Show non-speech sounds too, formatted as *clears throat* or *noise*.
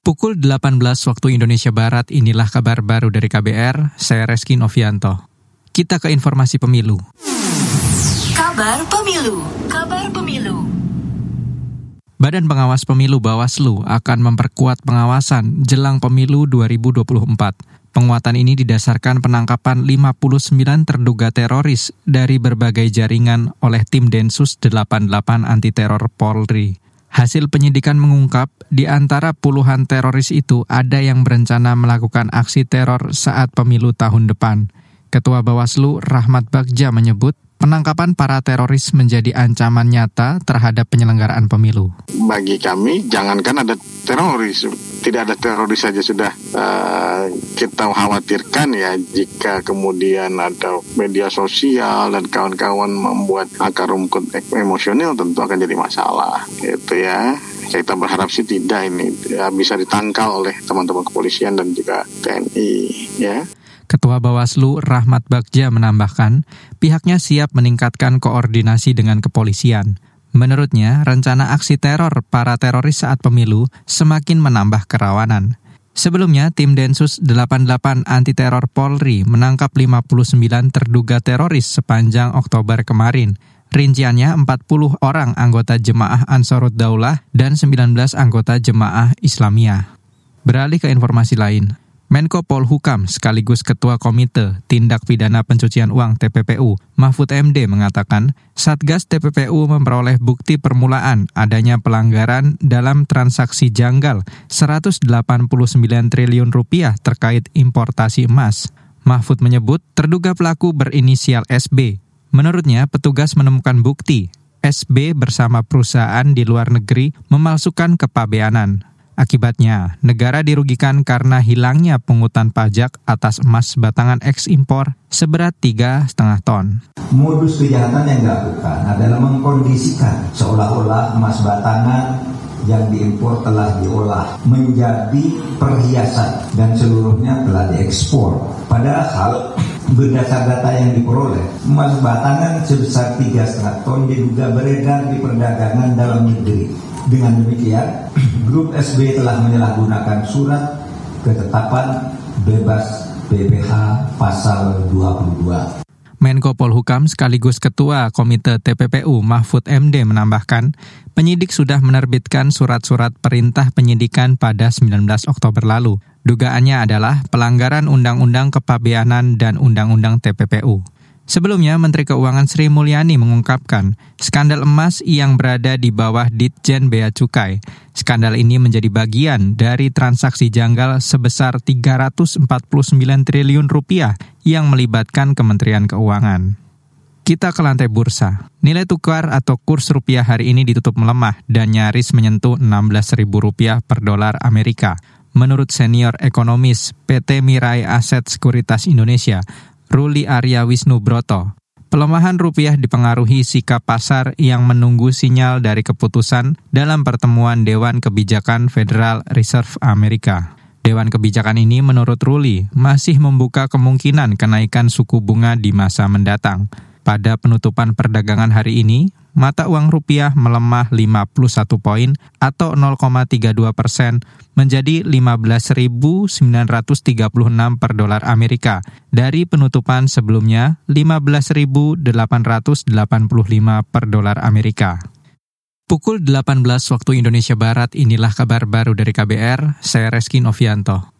Pukul 18 waktu Indonesia Barat, inilah kabar baru dari KBR, saya Reski Novianto. Kita ke informasi pemilu. Kabar Pemilu. Kabar Pemilu. Badan Pengawas Pemilu Bawaslu akan memperkuat pengawasan jelang pemilu 2024. Penguatan ini didasarkan penangkapan 59 terduga teroris dari berbagai jaringan oleh tim Densus 88 Anti Teror Polri. Hasil penyidikan mengungkap di antara puluhan teroris itu ada yang berencana melakukan aksi teror saat pemilu tahun depan. Ketua Bawaslu Rahmat Bagja menyebut penangkapan para teroris menjadi ancaman nyata terhadap penyelenggaraan pemilu. Bagi kami, jangankan ada teroris, tidak ada teroris saja sudah uh, kita khawatirkan ya jika kemudian ada media sosial dan kawan-kawan membuat akar rumput emosional tentu akan jadi masalah, gitu ya kita berharap sih tidak ini ya, bisa ditangkal oleh teman-teman kepolisian dan juga TNI ya. Ketua Bawaslu Rahmat Bagja menambahkan, pihaknya siap meningkatkan koordinasi dengan kepolisian. Menurutnya, rencana aksi teror para teroris saat pemilu semakin menambah kerawanan. Sebelumnya, tim Densus 88 Anti Teror Polri menangkap 59 terduga teroris sepanjang Oktober kemarin. Rinciannya 40 orang anggota jemaah Ansarut Daulah dan 19 anggota jemaah Islamiyah. Beralih ke informasi lain, Menko Polhukam sekaligus Ketua Komite Tindak Pidana Pencucian Uang TPPU, Mahfud MD mengatakan, Satgas TPPU memperoleh bukti permulaan adanya pelanggaran dalam transaksi janggal 189 triliun rupiah terkait importasi emas. Mahfud menyebut terduga pelaku berinisial SB. Menurutnya, petugas menemukan bukti SB bersama perusahaan di luar negeri memalsukan kepabeanan. Akibatnya, negara dirugikan karena hilangnya pungutan pajak atas emas batangan ekspor seberat tiga setengah ton. Modus kejahatan yang dilakukan adalah mengkondisikan seolah-olah emas batangan yang diimpor telah diolah menjadi perhiasan dan seluruhnya telah diekspor. Padahal berdasar data yang diperoleh, emas batangan sebesar tiga setengah ton diduga beredar di perdagangan dalam negeri dengan demikian, *clears throat* grup SB telah menyalahgunakan surat ketetapan bebas BPH pasal 22. Menko Polhukam sekaligus Ketua Komite TPPU Mahfud MD menambahkan, penyidik sudah menerbitkan surat-surat perintah penyidikan pada 19 Oktober lalu. Dugaannya adalah pelanggaran Undang-Undang Kepabeanan dan Undang-Undang TPPU. Sebelumnya, Menteri Keuangan Sri Mulyani mengungkapkan skandal emas yang berada di bawah Ditjen Bea Cukai. Skandal ini menjadi bagian dari transaksi janggal sebesar 349 triliun rupiah yang melibatkan Kementerian Keuangan. Kita ke lantai bursa. Nilai tukar atau kurs rupiah hari ini ditutup melemah dan nyaris menyentuh 16.000 rupiah per dolar Amerika. Menurut senior ekonomis PT Mirai Aset Sekuritas Indonesia, Ruli Arya Wisnu Broto. Pelemahan rupiah dipengaruhi sikap pasar yang menunggu sinyal dari keputusan dalam pertemuan Dewan Kebijakan Federal Reserve Amerika. Dewan kebijakan ini menurut Ruli masih membuka kemungkinan kenaikan suku bunga di masa mendatang. Pada penutupan perdagangan hari ini, mata uang rupiah melemah 51 poin atau 0,32 persen menjadi 15.936 per dolar Amerika dari penutupan sebelumnya 15.885 per dolar Amerika. Pukul 18 waktu Indonesia Barat inilah kabar baru dari KBR, saya Reski Novianto.